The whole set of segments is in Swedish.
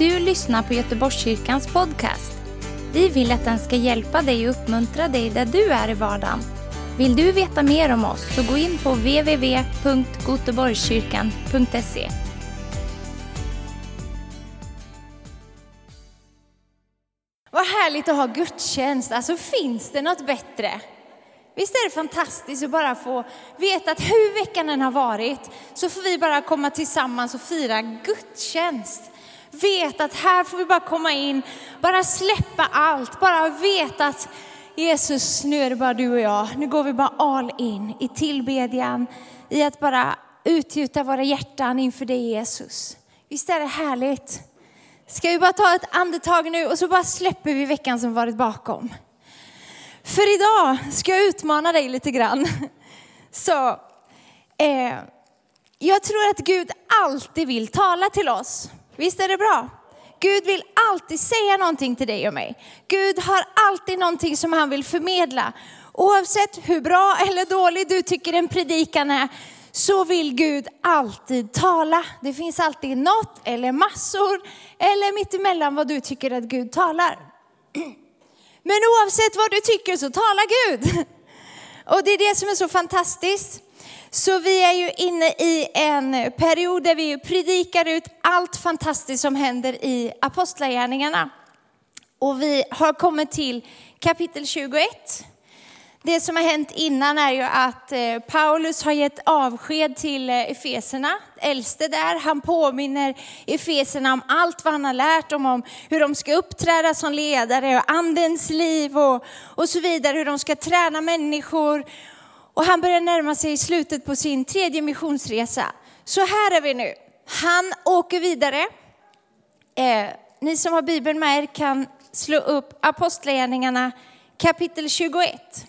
du lyssnar på Göteborgskyrkans podcast. Vi vill att den ska hjälpa dig och uppmuntra dig där du är i vardagen. Vill du veta mer om oss så gå in på www.goteborgskyrkan.se. Vad härligt att ha gudstjänst. Alltså finns det något bättre? Visst är det fantastiskt att bara få veta att hur veckan än har varit så får vi bara komma tillsammans och fira gudstjänst. Vet att här får vi bara komma in, bara släppa allt, bara veta att Jesus, nu är det bara du och jag. Nu går vi bara all in i tillbedjan, i att bara utgjuta våra hjärtan inför dig Jesus. Visst är det härligt? Ska vi bara ta ett andetag nu och så bara släpper vi veckan som varit bakom. För idag ska jag utmana dig lite grann. Så, eh, jag tror att Gud alltid vill tala till oss. Visst är det bra? Gud vill alltid säga någonting till dig och mig. Gud har alltid någonting som han vill förmedla. Oavsett hur bra eller dålig du tycker en predikan är, så vill Gud alltid tala. Det finns alltid något eller massor eller mittemellan vad du tycker att Gud talar. Men oavsett vad du tycker så talar Gud. Och det är det som är så fantastiskt. Så vi är ju inne i en period där vi predikar ut allt fantastiskt som händer i apostlagärningarna. Och vi har kommit till kapitel 21. Det som har hänt innan är ju att eh, Paulus har gett avsked till eh, Efeserna, äldste där. Han påminner Efeserna om allt vad han har lärt dem om hur de ska uppträda som ledare och andens liv och, och så vidare, hur de ska träna människor. Och han börjar närma sig slutet på sin tredje missionsresa. Så här är vi nu. Han åker vidare. Eh, ni som har Bibeln med er kan slå upp Apostlagärningarna kapitel 21.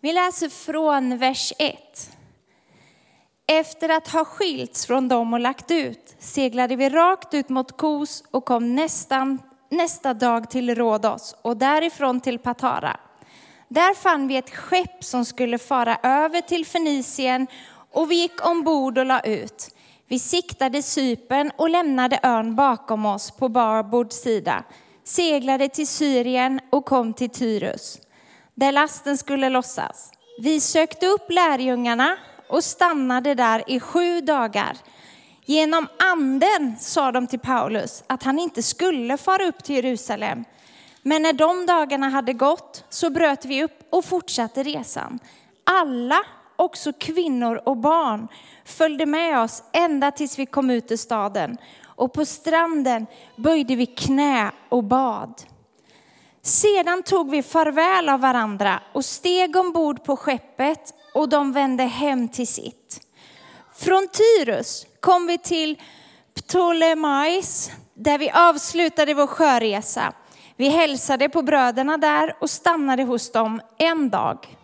Vi läser från vers 1. Efter att ha skilts från dem och lagt ut seglade vi rakt ut mot Kos och kom nästan, nästa dag till Rhodos och därifrån till Patara. Där fann vi ett skepp som skulle fara över till Fenicien och vi gick ombord och la ut. Vi siktade Sypen och lämnade ön bakom oss på barbord sida, seglade till Syrien och kom till Tyrus där lasten skulle lossas. Vi sökte upp lärjungarna och stannade där i sju dagar. Genom anden sa de till Paulus att han inte skulle fara upp till Jerusalem. Men när de dagarna hade gått så bröt vi upp och fortsatte resan. Alla, också kvinnor och barn, följde med oss ända tills vi kom ut ur staden. Och på stranden böjde vi knä och bad. Sedan tog vi farväl av varandra och steg ombord på skeppet och de vände hem till sitt. Från Tyrus kom vi till Ptolemais där vi avslutade vår sjöresa. Vi hälsade på bröderna där och stannade hos dem en dag.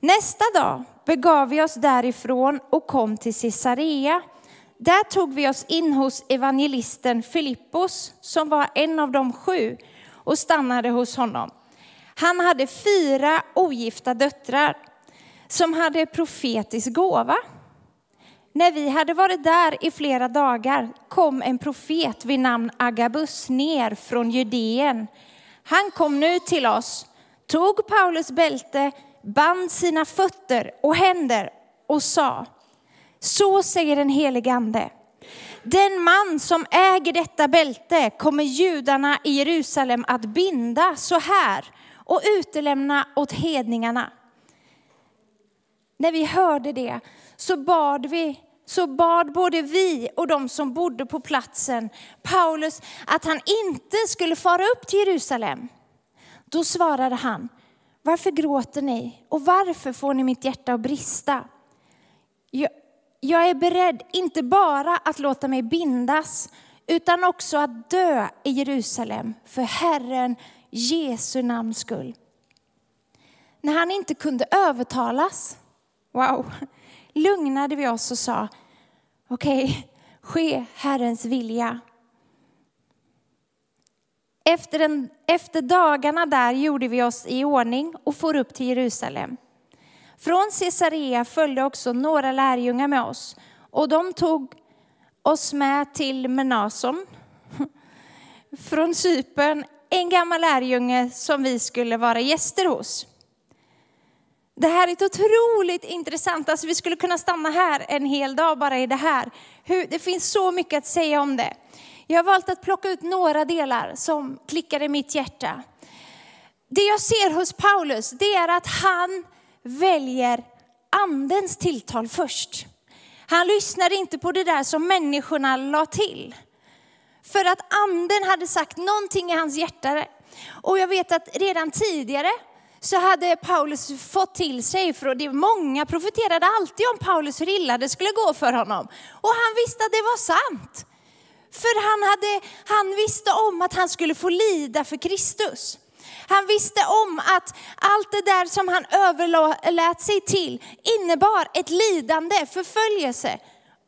Nästa dag begav vi oss därifrån och kom till Caesarea. Där tog vi oss in hos evangelisten Filippos som var en av de sju och stannade hos honom. Han hade fyra ogifta döttrar som hade profetisk gåva. När vi hade varit där i flera dagar kom en profet vid namn Agabus ner från Judeen. Han kom nu till oss, tog Paulus bälte, band sina fötter och händer och sa, så säger den helige ande. Den man som äger detta bälte kommer judarna i Jerusalem att binda så här och utelämna åt hedningarna. När vi hörde det så bad vi så bad både vi och de som bodde på platsen Paulus att han inte skulle fara upp till Jerusalem. Då svarade han, varför gråter ni och varför får ni mitt hjärta att brista? Jag, jag är beredd inte bara att låta mig bindas utan också att dö i Jerusalem för Herren Jesu namns skull. När han inte kunde övertalas, wow, lugnade vi oss och sa, okej, okay, ske Herrens vilja. Efter, en, efter dagarna där gjorde vi oss i ordning och for upp till Jerusalem. Från Caesarea följde också några lärjungar med oss och de tog oss med till Menason från Cypern, en gammal lärjunge som vi skulle vara gäster hos. Det här är ett otroligt intressant, alltså vi skulle kunna stanna här en hel dag bara i det här. Hur, det finns så mycket att säga om det. Jag har valt att plocka ut några delar som klickar i mitt hjärta. Det jag ser hos Paulus, det är att han väljer andens tilltal först. Han lyssnar inte på det där som människorna la till. För att anden hade sagt någonting i hans hjärta. Och jag vet att redan tidigare så hade Paulus fått till sig, för det många profeterade alltid om Paulus hur illa det skulle gå för honom. Och han visste att det var sant. För han, hade, han visste om att han skulle få lida för Kristus. Han visste om att allt det där som han överlät sig till innebar ett lidande, förföljelse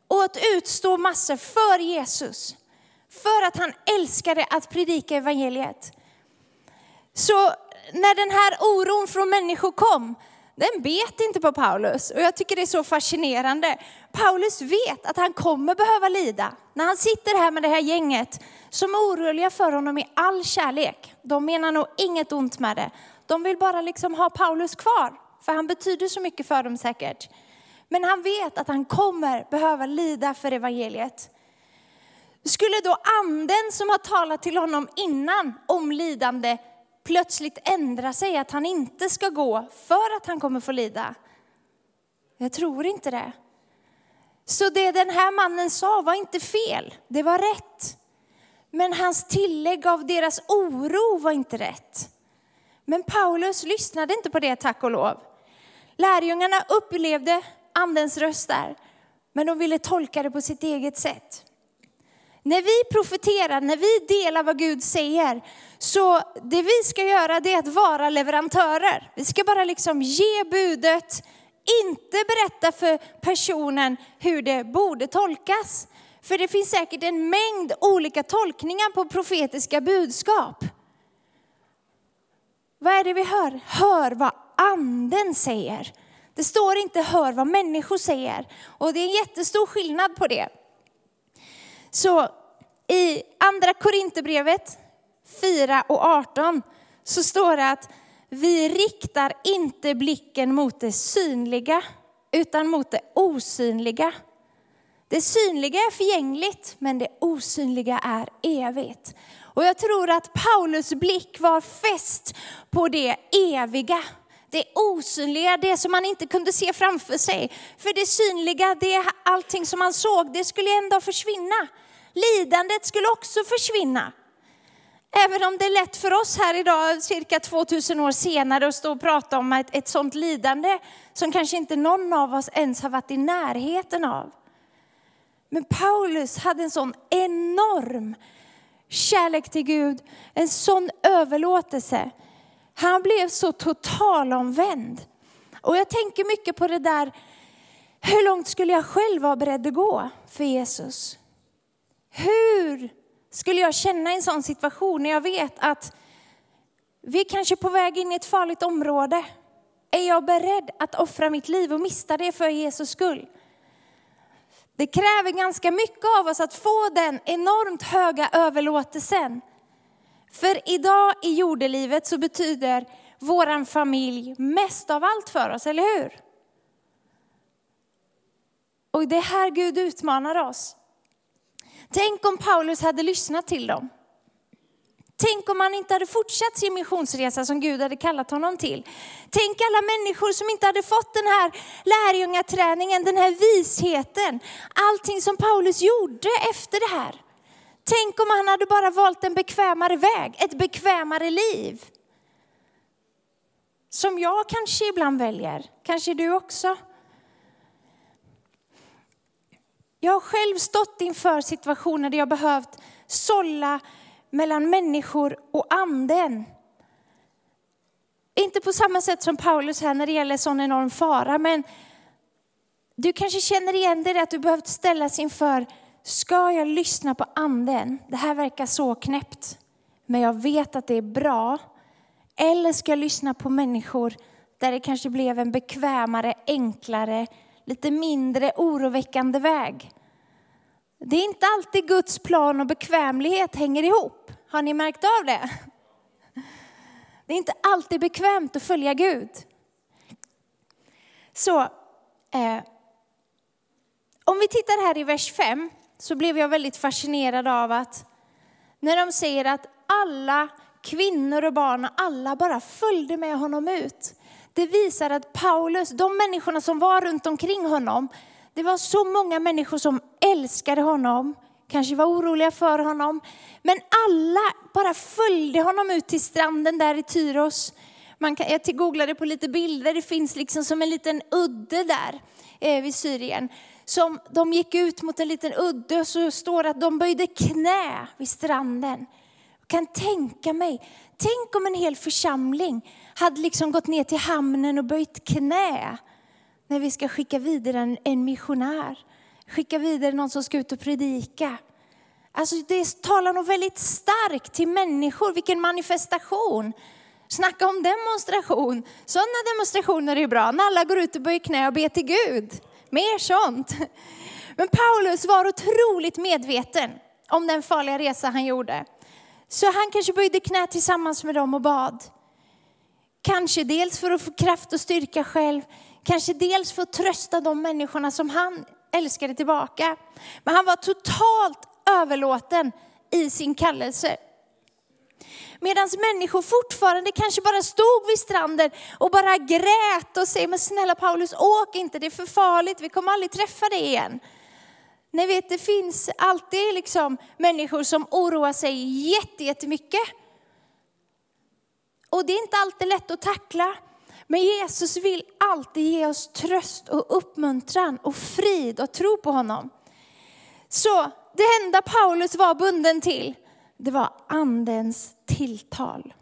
och att utstå massor för Jesus. För att han älskade att predika evangeliet. Så när den här oron från människor kom, den bet inte på Paulus. Och jag tycker det är så fascinerande. Paulus vet att han kommer behöva lida. När han sitter här med det här gänget som är oroliga för honom i all kärlek. De menar nog inget ont med det. De vill bara liksom ha Paulus kvar, för han betyder så mycket för dem säkert. Men han vet att han kommer behöva lida för evangeliet. Skulle då anden som har talat till honom innan om lidande plötsligt ändra sig, att han inte ska gå för att han kommer få lida? Jag tror inte det. Så det den här mannen sa var inte fel, det var rätt. Men hans tillägg av deras oro var inte rätt. Men Paulus lyssnade inte på det, tack och lov. Lärjungarna upplevde andens röst där, men de ville tolka det på sitt eget sätt. När vi profeterar, när vi delar vad Gud säger, så det vi ska göra det är att vara leverantörer. Vi ska bara liksom ge budet, inte berätta för personen hur det borde tolkas. För det finns säkert en mängd olika tolkningar på profetiska budskap. Vad är det vi hör? Hör vad anden säger. Det står inte hör vad människor säger. Och det är en jättestor skillnad på det. Så i andra Korinthierbrevet 4 och 18 så står det att vi riktar inte blicken mot det synliga utan mot det osynliga. Det synliga är förgängligt, men det osynliga är evigt. Och jag tror att Paulus blick var fäst på det eviga, det osynliga, det som man inte kunde se framför sig. För det synliga, det allting som man såg, det skulle ändå försvinna. Lidandet skulle också försvinna. Även om det är lätt för oss här idag, cirka 2000 år senare, att stå och prata om ett, ett sånt lidande som kanske inte någon av oss ens har varit i närheten av. Men Paulus hade en sån enorm kärlek till Gud, en sån överlåtelse. Han blev så totalomvänd. Och jag tänker mycket på det där, hur långt skulle jag själv vara beredd att gå för Jesus? Hur skulle jag känna i en sån situation när jag vet att vi är kanske på väg in i ett farligt område? Är jag beredd att offra mitt liv och mista det för Jesus skull? Det kräver ganska mycket av oss att få den enormt höga överlåtelsen. För idag i jordelivet så betyder våran familj mest av allt för oss, eller hur? Och det är här Gud utmanar oss. Tänk om Paulus hade lyssnat till dem. Tänk om han inte hade fortsatt sin missionsresa som Gud hade kallat honom till. Tänk alla människor som inte hade fått den här lärjungaträningen, den här visheten. Allting som Paulus gjorde efter det här. Tänk om han hade bara valt en bekvämare väg, ett bekvämare liv. Som jag kanske ibland väljer, kanske du också. Jag har själv stått inför situationer där jag behövt sålla mellan människor och anden. Inte på samma sätt som Paulus här när det gäller sån enorm fara, men du kanske känner igen dig att du behövt ställas inför, ska jag lyssna på anden? Det här verkar så knäppt, men jag vet att det är bra. Eller ska jag lyssna på människor där det kanske blev en bekvämare, enklare, lite mindre oroväckande väg? Det är inte alltid Guds plan och bekvämlighet hänger ihop. Har ni märkt av det? Det är inte alltid bekvämt att följa Gud. Så eh, om vi tittar här i vers 5 så blev jag väldigt fascinerad av att när de säger att alla kvinnor och barn, alla bara följde med honom ut. Det visar att Paulus, de människorna som var runt omkring honom, det var så många människor som älskade honom, kanske var oroliga för honom. Men alla bara följde honom ut till stranden där i Tyros. Man kan, jag googlade på lite bilder, det finns liksom som en liten udde där eh, vid Syrien. Som de gick ut mot en liten udde och så står det att de böjde knä vid stranden. Jag kan tänka mig, tänk om en hel församling hade liksom gått ner till hamnen och böjt knä när vi ska skicka vidare en, en missionär. Skicka vidare någon som ska ut och predika. Alltså det talar nog väldigt starkt till människor, vilken manifestation. Snacka om demonstration. Sådana demonstrationer är bra, när alla går ut och böjer knä och ber till Gud. Mer sånt. Men Paulus var otroligt medveten om den farliga resa han gjorde. Så han kanske böjde knä tillsammans med dem och bad. Kanske dels för att få kraft och styrka själv, kanske dels för att trösta de människorna som han älskade tillbaka. Men han var totalt överlåten i sin kallelse. Medan människor fortfarande kanske bara stod vid stranden och bara grät och säger, men snälla Paulus, åk inte, det är för farligt, vi kommer aldrig träffa dig igen. Ni vet, det finns alltid liksom människor som oroar sig jättemycket. Och det är inte alltid lätt att tackla. Men Jesus vill alltid ge oss tröst och uppmuntran och frid och tro på honom. Så det enda Paulus var bunden till, det var andens tilltal.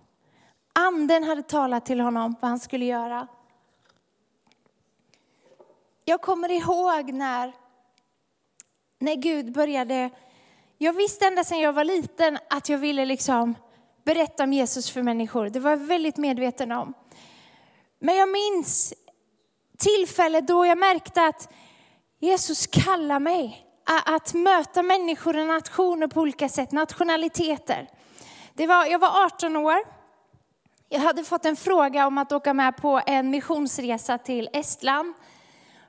Anden hade talat till honom vad han skulle göra. Jag kommer ihåg när, när Gud började, jag visste ända sedan jag var liten att jag ville liksom berätta om Jesus för människor. Det var jag väldigt medveten om. Men jag minns tillfället då jag märkte att Jesus kallar mig att möta människor och nationer på olika sätt, nationaliteter. Det var, jag var 18 år. Jag hade fått en fråga om att åka med på en missionsresa till Estland.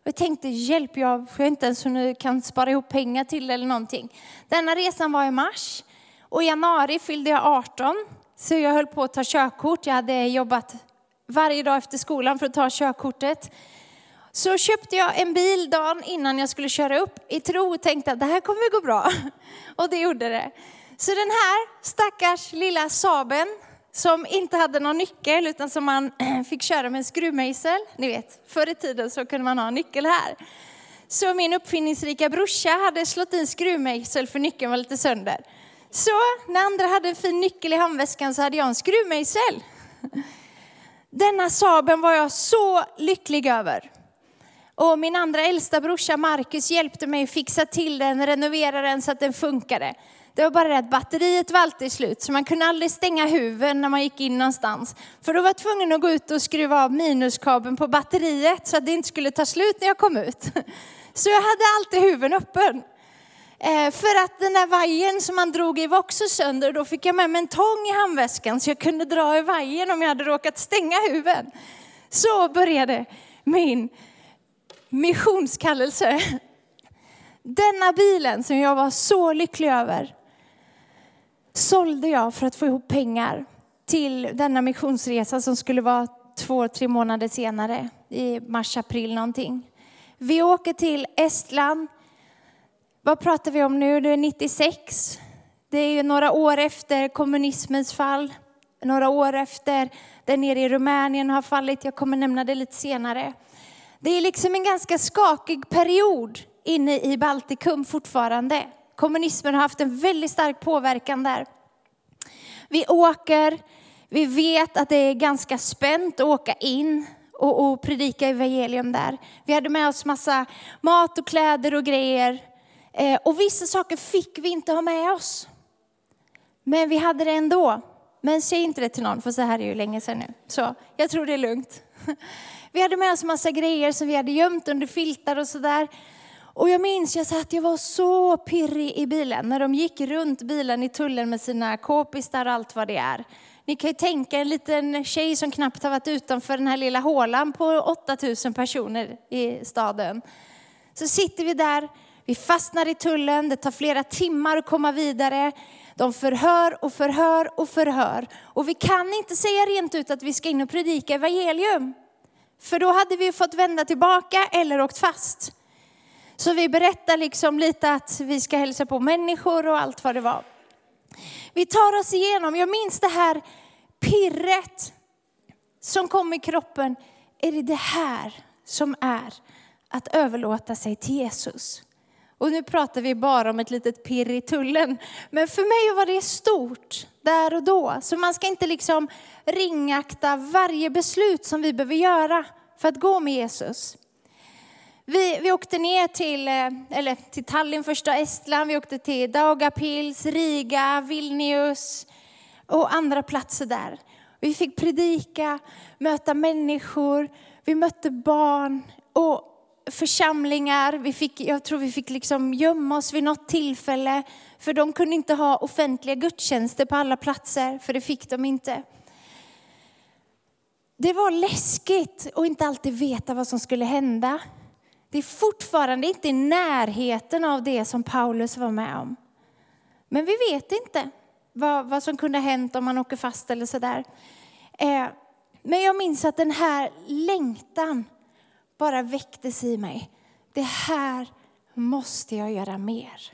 Jag tänkte, hjälp, jag får inte ens nu kan spara ihop pengar till det eller någonting. Denna resan var i mars och i januari fyllde jag 18. Så jag höll på att ta körkort. Jag hade jobbat varje dag efter skolan för att ta körkortet. Så köpte jag en bil dagen innan jag skulle köra upp i tro och tänkte att det här kommer gå bra. Och det gjorde det. Så den här stackars lilla Saben som inte hade någon nyckel utan som man fick köra med en skruvmejsel. Ni vet, förr i tiden så kunde man ha en nyckel här. Så min uppfinningsrika brorsa hade slått in skruvmejsel för nyckeln var lite sönder. Så när andra hade en fin nyckel i handväskan så hade jag en skruvmejsel. Denna Saben var jag så lycklig över. Och min andra äldsta brorsa Marcus hjälpte mig fixa till den, renovera den så att den funkade. Det var bara det att batteriet var alltid slut, så man kunde aldrig stänga huven när man gick in någonstans. För då var jag tvungen att gå ut och skruva av minuskabeln på batteriet så att det inte skulle ta slut när jag kom ut. Så jag hade alltid huven öppen. Eh, för att den där vajern som man drog i var också sönder. och Då fick jag med mig en tång i handväskan så jag kunde dra i vajern om jag hade råkat stänga huven. Så började min missionskallelse. Denna bilen som jag var så lycklig över sålde jag för att få ihop pengar till denna missionsresa som skulle vara två, tre månader senare i mars, april någonting. Vi åker till Estland. Vad pratar vi om nu? Det är 96. Det är ju några år efter kommunismens fall. Några år efter där nere i Rumänien har fallit. Jag kommer nämna det lite senare. Det är liksom en ganska skakig period inne i Baltikum fortfarande. Kommunismen har haft en väldigt stark påverkan där. Vi åker, vi vet att det är ganska spänt att åka in och, och predika evangelium där. Vi hade med oss massa mat och kläder och grejer. Eh, och vissa saker fick vi inte ha med oss. Men vi hade det ändå. Men säg inte det till någon, för så här är ju länge sedan nu. Så jag tror det är lugnt. Vi hade med oss massa grejer som vi hade gömt under filtar och sådär. Och jag minns jag att jag var så pirrig i bilen när de gick runt bilen i tullen med sina k-pistar och allt vad det är. Ni kan ju tänka en liten tjej som knappt har varit utanför den här lilla hålan på 8000 personer i staden. Så sitter vi där, vi fastnar i tullen, det tar flera timmar att komma vidare. De förhör och förhör och förhör. Och vi kan inte säga rent ut att vi ska in och predika evangelium. För då hade vi fått vända tillbaka eller åkt fast. Så vi berättar liksom lite att vi ska hälsa på människor och allt vad det var. Vi tar oss igenom, jag minns det här pirret som kom i kroppen. Är det det här som är att överlåta sig till Jesus? Och nu pratar vi bara om ett litet pirr i tullen. Men för mig var det stort där och då. Så man ska inte liksom ringakta varje beslut som vi behöver göra för att gå med Jesus. Vi, vi åkte ner till, eh, eller till Tallinn första Estland, vi åkte till Dagapils, Riga, Vilnius och andra platser där. Vi fick predika, möta människor, vi mötte barn och församlingar. Vi fick, jag tror vi fick liksom gömma oss vid något tillfälle, för de kunde inte ha offentliga gudstjänster på alla platser, för det fick de inte. Det var läskigt att inte alltid veta vad som skulle hända. Det är fortfarande inte i närheten av det som Paulus var med om. Men vi vet inte vad, vad som kunde ha hänt om man åker fast eller sådär. Eh, men jag minns att den här längtan bara väcktes i mig. Det här måste jag göra mer.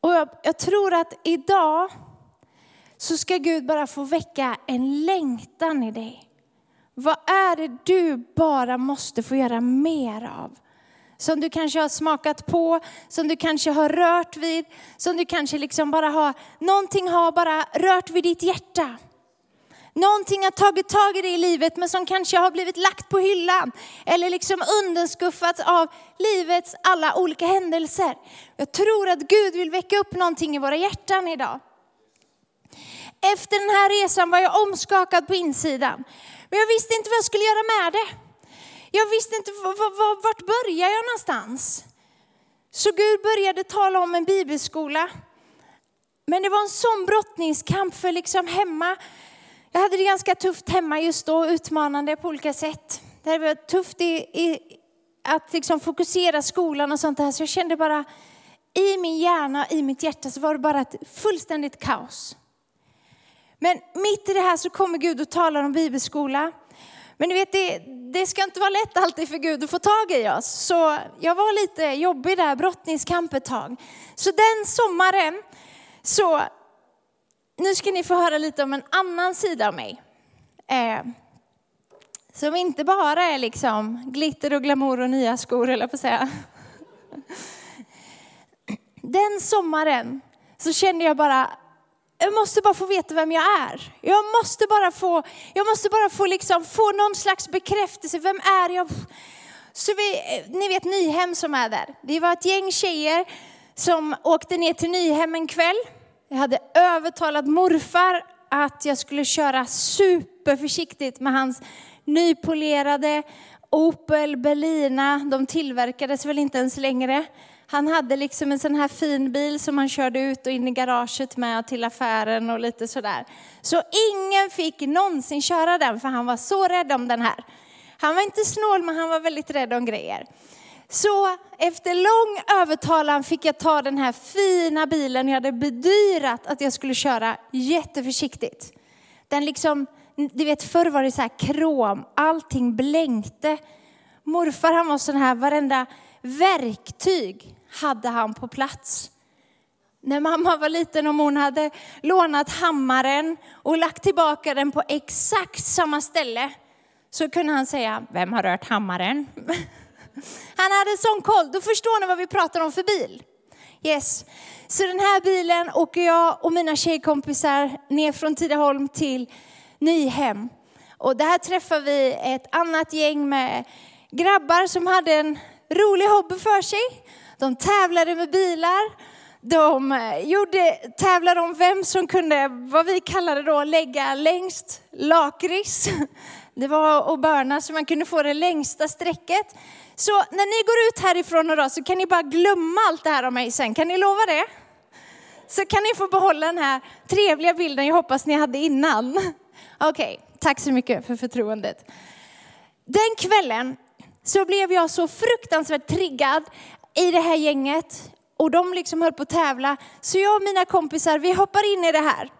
Och jag, jag tror att idag så ska Gud bara få väcka en längtan i dig. Vad är det du bara måste få göra mer av? Som du kanske har smakat på, som du kanske har rört vid, som du kanske liksom bara har, någonting har bara rört vid ditt hjärta. Någonting har tagit tag i det i livet men som kanske har blivit lagt på hyllan. Eller liksom underskuffats av livets alla olika händelser. Jag tror att Gud vill väcka upp någonting i våra hjärtan idag. Efter den här resan var jag omskakad på insidan. Men jag visste inte vad jag skulle göra med det. Jag visste inte vart börjar jag någonstans. Så Gud började tala om en bibelskola. Men det var en sån brottningskamp för liksom hemma. Jag hade det ganska tufft hemma just då, utmanande på olika sätt. Det var tufft i, i att liksom fokusera skolan och sånt där. Så jag kände bara i min hjärna, och i mitt hjärta så var det bara ett fullständigt kaos. Men mitt i det här så kommer Gud och talar om bibelskola. Men ni vet, det, det ska inte vara lätt alltid för Gud att få tag i oss. Så jag var lite jobbig där, brottningskamp ett tag. Så den sommaren, så nu ska ni få höra lite om en annan sida av mig. Eh, som inte bara är liksom glitter och glamour och nya skor, eller på att säga. Den sommaren så kände jag bara, jag måste bara få veta vem jag är. Jag måste bara få, jag måste bara få, liksom, få någon slags bekräftelse. Vem är jag? Så vi, eh, ni vet Nyhem som är där. Vi var ett gäng tjejer som åkte ner till Nyhem en kväll. Jag hade övertalat morfar att jag skulle köra superförsiktigt med hans nypolerade Opel Berlina. De tillverkades väl inte ens längre. Han hade liksom en sån här fin bil som han körde ut och in i garaget med till affären och lite sådär. Så ingen fick någonsin köra den för han var så rädd om den här. Han var inte snål men han var väldigt rädd om grejer. Så efter lång övertalan fick jag ta den här fina bilen. Jag hade bedyrat att jag skulle köra jätteförsiktigt. Den liksom, du vet förr var det så här krom, allting blänkte. Morfar han var sån här, varenda verktyg hade han på plats. När mamma var liten, om hon hade lånat hammaren och lagt tillbaka den på exakt samma ställe, så kunde han säga, vem har rört hammaren? Han hade sån koll. Då förstår ni vad vi pratar om för bil. Yes. Så den här bilen åker jag och mina tjejkompisar ner från Tidaholm till Nyhem. Och där träffar vi ett annat gäng med grabbar som hade en rolig hobby för sig. De tävlade med bilar. De eh, gjorde, tävlade om vem som kunde, vad vi kallade då, lägga längst lakrits. Det var att börna så man kunde få det längsta strecket. Så när ni går ut härifrån idag så kan ni bara glömma allt det här om mig sen. Kan ni lova det? Så kan ni få behålla den här trevliga bilden jag hoppas ni hade innan. Okej, okay, tack så mycket för förtroendet. Den kvällen så blev jag så fruktansvärt triggad i det här gänget och de liksom höll på att tävla. Så jag och mina kompisar, vi hoppar in i det här.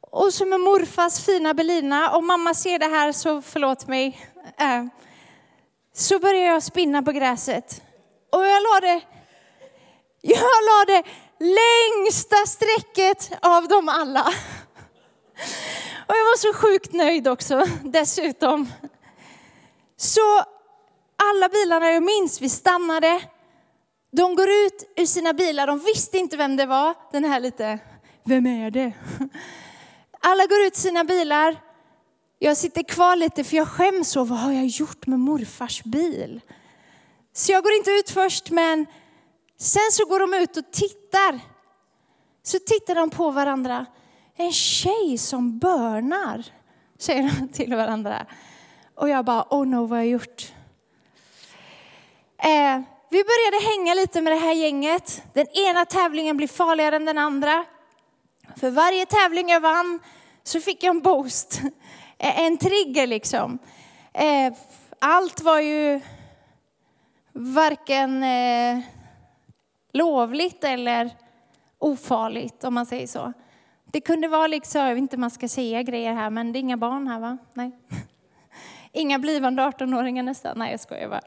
Och så med morfars fina Belina, om mamma ser det här så förlåt mig. Äh. Så började jag spinna på gräset. Och jag lade, jag lade längsta strecket av dem alla. Och jag var så sjukt nöjd också dessutom. Så alla bilarna jag minns, vi stannade. De går ut ur sina bilar, de visste inte vem det var. Den här lite, vem är det? Alla går ut sina bilar. Jag sitter kvar lite för jag skäms så, vad har jag gjort med morfars bil? Så jag går inte ut först men sen så går de ut och tittar. Så tittar de på varandra. En tjej som börnar, säger de till varandra. Och jag bara, oh no, vad har jag gjort? Eh, vi började hänga lite med det här gänget. Den ena tävlingen blir farligare än den andra. För varje tävling jag vann så fick jag en boost, en trigger liksom. Eh, allt var ju varken eh, lovligt eller ofarligt om man säger så. Det kunde vara liksom, jag vet inte om man ska säga grejer här, men det är inga barn här va? Nej. Inga blivande 18-åringar nästan. Nej, jag skojar bara.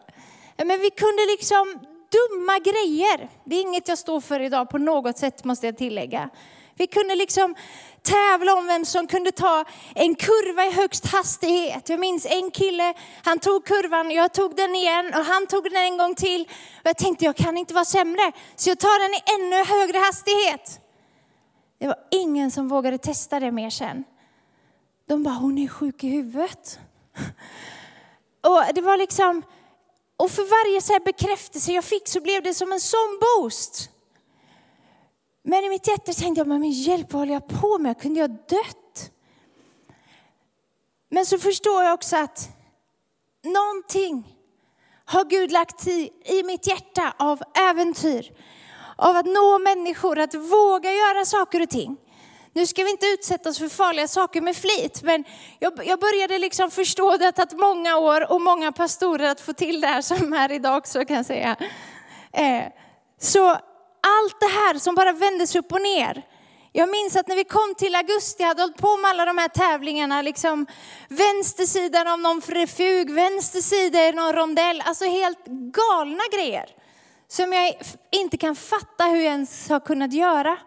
Eh, men vi kunde liksom dumma grejer. Det är inget jag står för idag på något sätt måste jag tillägga. Vi kunde liksom tävla om vem som kunde ta en kurva i högst hastighet. Jag minns en kille, han tog kurvan, jag tog den igen och han tog den en gång till. Och jag tänkte jag kan inte vara sämre, så jag tar den i ännu högre hastighet. Det var ingen som vågade testa det mer sen. De bara, hon är sjuk i huvudet. Och det var liksom, och för varje så bekräftelse jag fick så blev det som en sån boost. Men i mitt hjärta tänkte jag, men hjälp, vad håller jag på med? Kunde jag dött? Men så förstår jag också att någonting har Gud lagt i, i mitt hjärta av äventyr, av att nå människor, att våga göra saker och ting. Nu ska vi inte utsätta oss för farliga saker med flit, men jag, jag började liksom förstå det har tagit många år och många pastorer att få till det här som är idag också kan jag säga. Eh, så allt det här som bara vändes upp och ner. Jag minns att när vi kom till augusti, jag hade hållit på med alla de här tävlingarna, liksom vänstersidan av någon refug, vänster sida i någon rondell, alltså helt galna grejer. Som jag inte kan fatta hur jag ens har kunnat göra.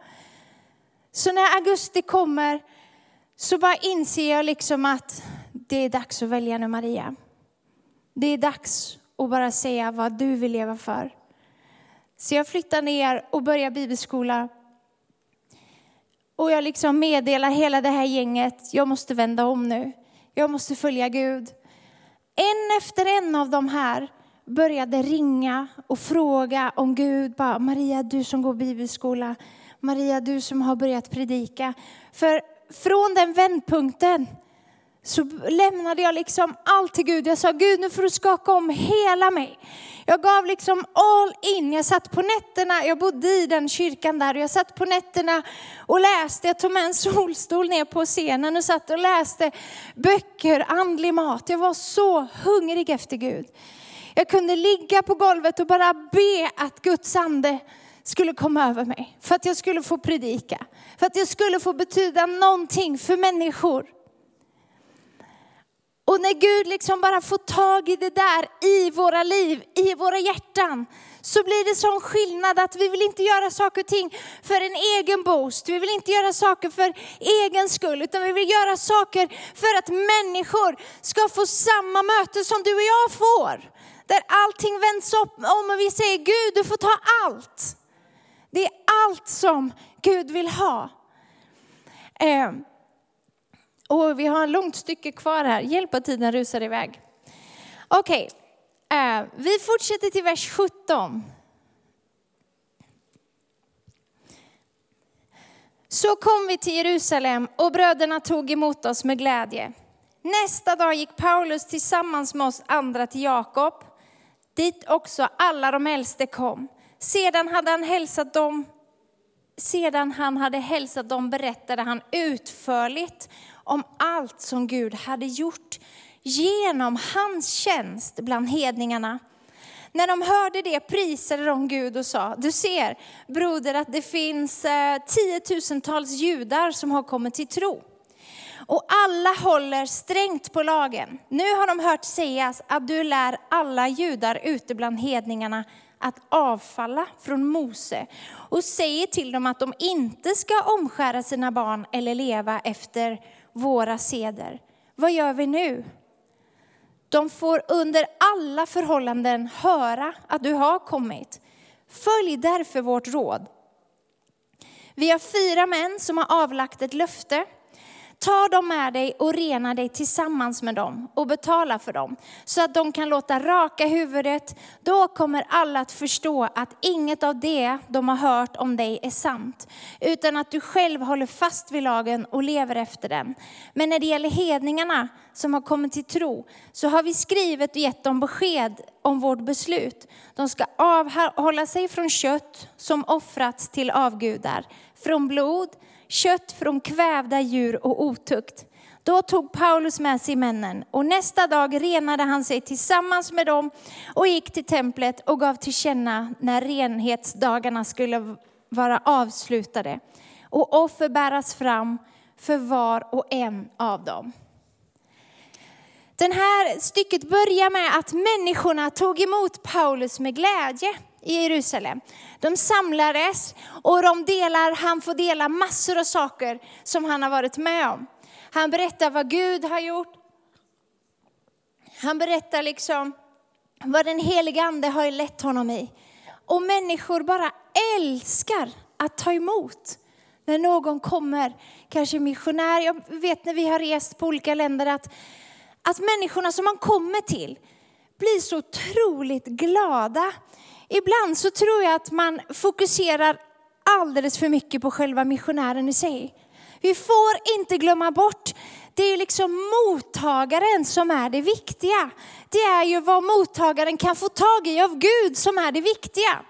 Så när augusti kommer så bara inser jag liksom att det är dags att välja nu Maria. Det är dags att bara säga vad du vill leva för. Så jag flyttar ner och börjar bibelskola. Och jag liksom meddelar hela det här gänget, jag måste vända om nu. Jag måste följa Gud. En efter en av de här började ringa och fråga om Gud. Bara, Maria, du som går bibelskola. Maria, du som har börjat predika. För från den vändpunkten så lämnade jag liksom allt till Gud. Jag sa, Gud nu får du skaka om hela mig. Jag gav liksom all in. Jag satt på nätterna, jag bodde i den kyrkan där och jag satt på nätterna och läste. Jag tog med en solstol ner på scenen och satt och läste böcker, andlig mat. Jag var så hungrig efter Gud. Jag kunde ligga på golvet och bara be att Guds ande skulle komma över mig. För att jag skulle få predika. För att jag skulle få betyda någonting för människor. Och när Gud liksom bara får tag i det där i våra liv, i våra hjärtan, så blir det sån skillnad att vi vill inte göra saker och ting för en egen boost. Vi vill inte göra saker för egen skull, utan vi vill göra saker för att människor ska få samma möte som du och jag får. Där allting vänds upp om och vi säger Gud, du får ta allt. Det är allt som Gud vill ha. Eh, och vi har ett långt stycke kvar här. Hjälp att tiden rusar iväg. Okej, okay. vi fortsätter till vers 17. Så kom vi till Jerusalem och bröderna tog emot oss med glädje. Nästa dag gick Paulus tillsammans med oss andra till Jakob, dit också alla de äldste kom. Sedan hade han hälsat dem sedan han hade hälsat dem berättade han utförligt om allt som Gud hade gjort genom hans tjänst bland hedningarna. När de hörde det prisade de Gud och sa, du ser broder att det finns eh, tiotusentals judar som har kommit till tro. Och alla håller strängt på lagen. Nu har de hört sägas att du lär alla judar ute bland hedningarna att avfalla från Mose och säger till dem att de inte ska omskära sina barn eller leva efter våra seder. Vad gör vi nu? De får under alla förhållanden höra att du har kommit. Följ därför vårt råd. Vi har fyra män som har avlagt ett löfte Ta dem med dig och rena dig tillsammans med dem och betala för dem, så att de kan låta raka huvudet. Då kommer alla att förstå att inget av det de har hört om dig är sant, utan att du själv håller fast vid lagen och lever efter den. Men när det gäller hedningarna som har kommit till tro, så har vi skrivit och gett dem besked om vårt beslut. De ska avhålla sig från kött som offrats till avgudar, från blod, kött från kvävda djur och otukt. Då tog Paulus med sig männen och nästa dag renade han sig tillsammans med dem och gick till templet och gav till känna när renhetsdagarna skulle vara avslutade och offer bäras fram för var och en av dem. Den här stycket börjar med att människorna tog emot Paulus med glädje i Jerusalem. De samlades och de delar, han får dela massor av saker som han har varit med om. Han berättar vad Gud har gjort. Han berättar liksom vad den heliga ande har lett honom i. Och människor bara älskar att ta emot när någon kommer, kanske missionär. Jag vet när vi har rest på olika länder att, att människorna som man kommer till blir så otroligt glada Ibland så tror jag att man fokuserar alldeles för mycket på själva missionären i sig. Vi får inte glömma bort, det är liksom mottagaren som är det viktiga. Det är ju vad mottagaren kan få tag i av Gud som är det viktiga.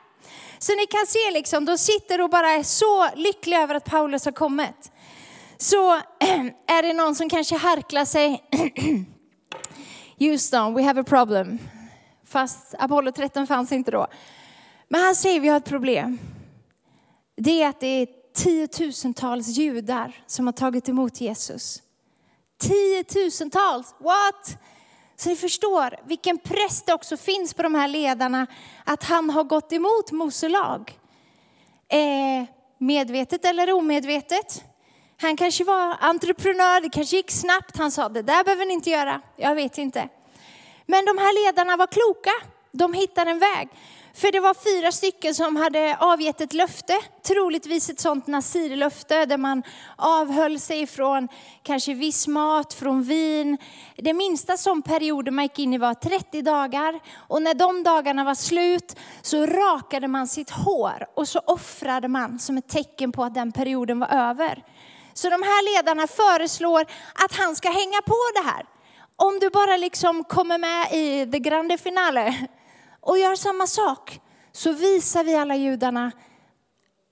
Så ni kan se liksom, de sitter och bara är så lyckliga över att Paulus har kommit. Så är det någon som kanske harklar sig. Houston, we have a problem. Fast Apollo 13 fanns inte då. Men han säger vi har ett problem. Det är att det är tiotusentals judar som har tagit emot Jesus. Tiotusentals, what? Så ni förstår vilken press det också finns på de här ledarna att han har gått emot Mose lag. Eh, medvetet eller omedvetet. Han kanske var entreprenör, det kanske gick snabbt. Han sa det där behöver ni inte göra, jag vet inte. Men de här ledarna var kloka. De hittade en väg. För det var fyra stycken som hade avgett ett löfte, troligtvis ett sånt nasirlöfte där man avhöll sig från kanske viss mat, från vin. Det minsta som perioden man gick in i var 30 dagar och när de dagarna var slut så rakade man sitt hår och så offrade man som ett tecken på att den perioden var över. Så de här ledarna föreslår att han ska hänga på det här. Om du bara liksom kommer med i the grande finale och gör samma sak så visar vi alla judarna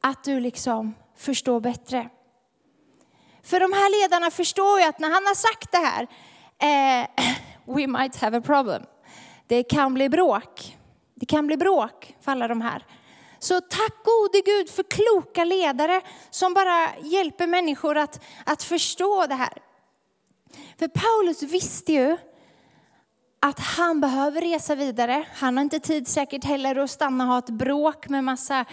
att du liksom förstår bättre. För de här ledarna förstår ju att när han har sagt det här, eh, we might have a problem. Det kan bli bråk. Det kan bli bråk för alla de här. Så tack gode Gud för kloka ledare som bara hjälper människor att, att förstå det här. För Paulus visste ju att han behöver resa vidare. Han har inte tid säkert heller att stanna och ha ett bråk med massa,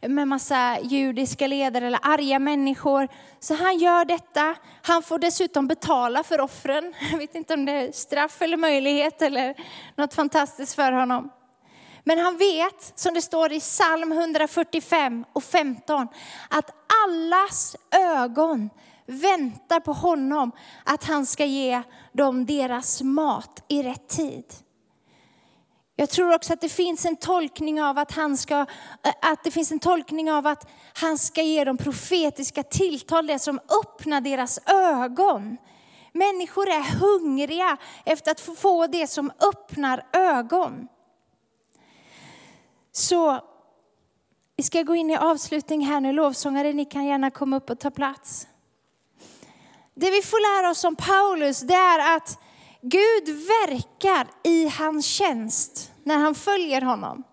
med massa judiska ledare eller arga människor. Så han gör detta. Han får dessutom betala för offren. Jag vet inte om det är straff eller möjlighet eller något fantastiskt för honom. Men han vet, som det står i psalm 145 och 15, att allas ögon väntar på honom, att han ska ge dem deras mat i rätt tid. Jag tror också att det finns en tolkning av att han ska, eh, att det finns en tolkning av att han ska ge dem profetiska tilltal, det som öppnar deras ögon. Människor är hungriga efter att få få det som öppnar ögon. Så vi ska gå in i avslutning här nu. Lovsångare, ni kan gärna komma upp och ta plats. Det vi får lära oss om Paulus, det är att Gud verkar i hans tjänst när han följer honom.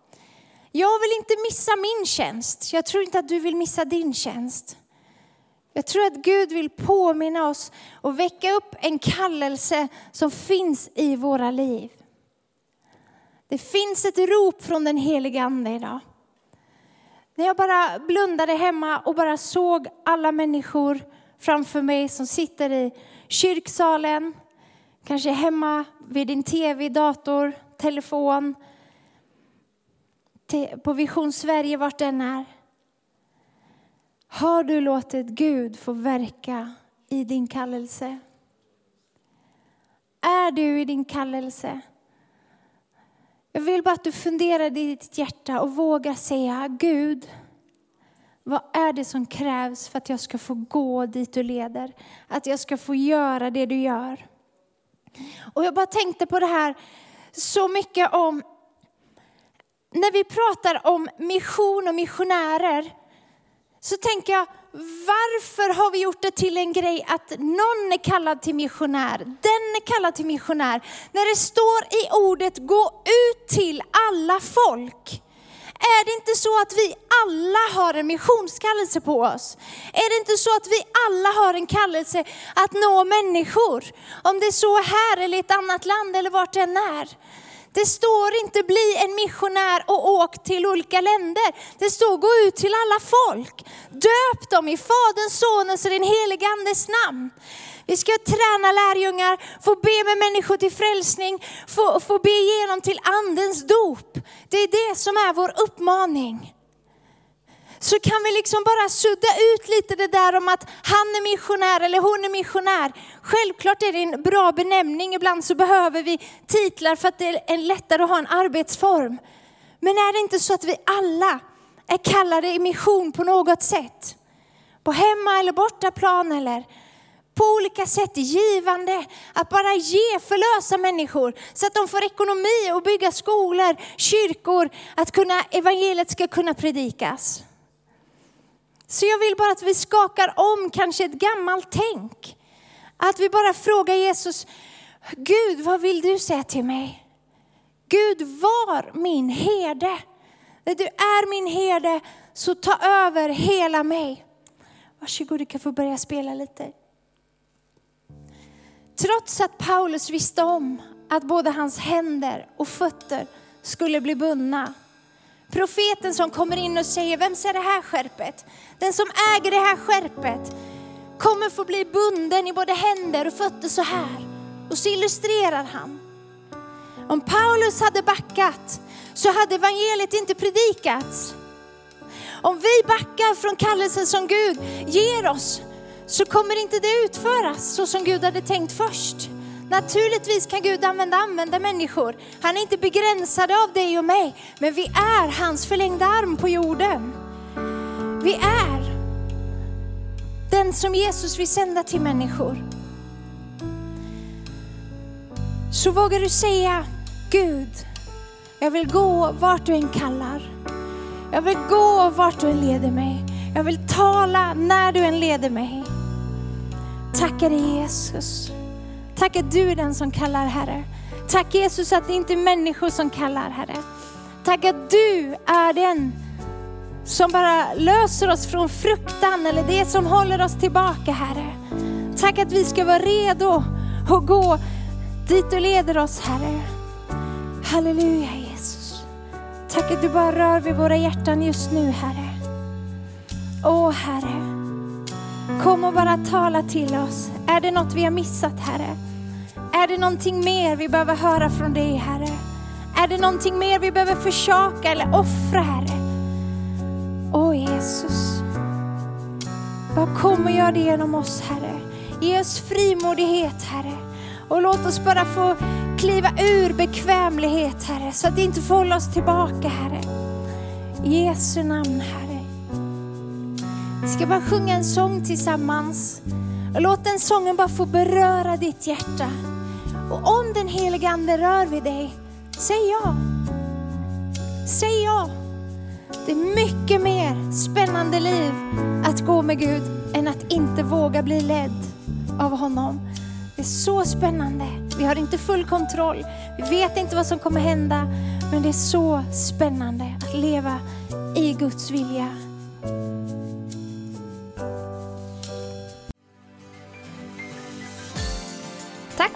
Jag vill inte missa min tjänst. Jag tror inte att du vill missa din tjänst. Jag tror att Gud vill påminna oss och väcka upp en kallelse som finns i våra liv. Det finns ett rop från den heliga Ande idag. När jag bara blundade hemma och bara såg alla människor framför mig som sitter i kyrksalen, kanske hemma vid din tv, dator, telefon, på Vision Sverige, vart den är. Har du låtit Gud få verka i din kallelse? Är du i din kallelse? Jag vill bara att du funderar i ditt hjärta och vågar säga Gud, vad är det som krävs för att jag ska få gå dit du leder? Att jag ska få göra det du gör. Och jag bara tänkte på det här så mycket om, när vi pratar om mission och missionärer, så tänker jag, varför har vi gjort det till en grej att någon är kallad till missionär, den är kallad till missionär, när det står i ordet gå ut till alla folk. Är det inte så att vi alla har en missionskallelse på oss? Är det inte så att vi alla har en kallelse att nå människor? Om det är så här eller i ett annat land eller vart det än är. Det står inte bli en missionär och åk till olika länder. Det står gå ut till alla folk. Döp dem i Faderns, Sonens och den helige Andes namn. Vi ska träna lärjungar, få be med människor till frälsning, få, få be igenom till andens dop. Det är det som är vår uppmaning. Så kan vi liksom bara sudda ut lite det där om att han är missionär eller hon är missionär. Självklart är det en bra benämning, ibland så behöver vi titlar för att det är lättare att ha en arbetsform. Men är det inte så att vi alla är kallade i mission på något sätt? På hemma eller bortaplan eller på olika sätt givande, att bara ge förlösa människor så att de får ekonomi och bygga skolor, kyrkor, att kunna, evangeliet ska kunna predikas. Så jag vill bara att vi skakar om kanske ett gammalt tänk. Att vi bara frågar Jesus, Gud vad vill du säga till mig? Gud var min herde. När du är min herde så ta över hela mig. Varsågod, du kan få börja spela lite. Trots att Paulus visste om att både hans händer och fötter skulle bli bundna. Profeten som kommer in och säger, vem är det här skärpet? Den som äger det här skärpet kommer få bli bunden i både händer och fötter så här. Och så illustrerar han. Om Paulus hade backat så hade evangeliet inte predikats. Om vi backar från kallelsen som Gud ger oss så kommer inte det utföras så som Gud hade tänkt först. Naturligtvis kan Gud använda, använda människor. Han är inte begränsad av dig och mig, men vi är hans förlängda arm på jorden. Vi är den som Jesus vill sända till människor. Så vågar du säga, Gud, jag vill gå vart du än kallar. Jag vill gå vart du än leder mig. Jag vill tala när du än leder mig. Tackar dig Jesus. Tack att du är den som kallar Herre. Tack Jesus att det inte är människor som kallar Herre. Tack att du är den som bara löser oss från fruktan eller det som håller oss tillbaka Herre. Tack att vi ska vara redo att gå dit du leder oss Herre. Halleluja Jesus. Tack att du bara rör vid våra hjärtan just nu Herre. Åh Herre. Kom och bara tala till oss. Är det något vi har missat Herre? Är det någonting mer vi behöver höra från dig Herre? Är det någonting mer vi behöver försaka eller offra Herre? Åh Jesus. Bara kom och gör det genom oss Herre. Ge oss frimodighet Herre. Och låt oss bara få kliva ur bekvämlighet Herre. Så att det inte får hålla oss tillbaka Herre. I Jesu namn Herre. Vi ska bara sjunga en sång tillsammans. Och låt den sången bara få beröra ditt hjärta. Och om den heliga Ande rör vid dig, säg ja. Säg ja. Det är mycket mer spännande liv att gå med Gud än att inte våga bli ledd av honom. Det är så spännande. Vi har inte full kontroll. Vi vet inte vad som kommer hända. Men det är så spännande att leva i Guds vilja.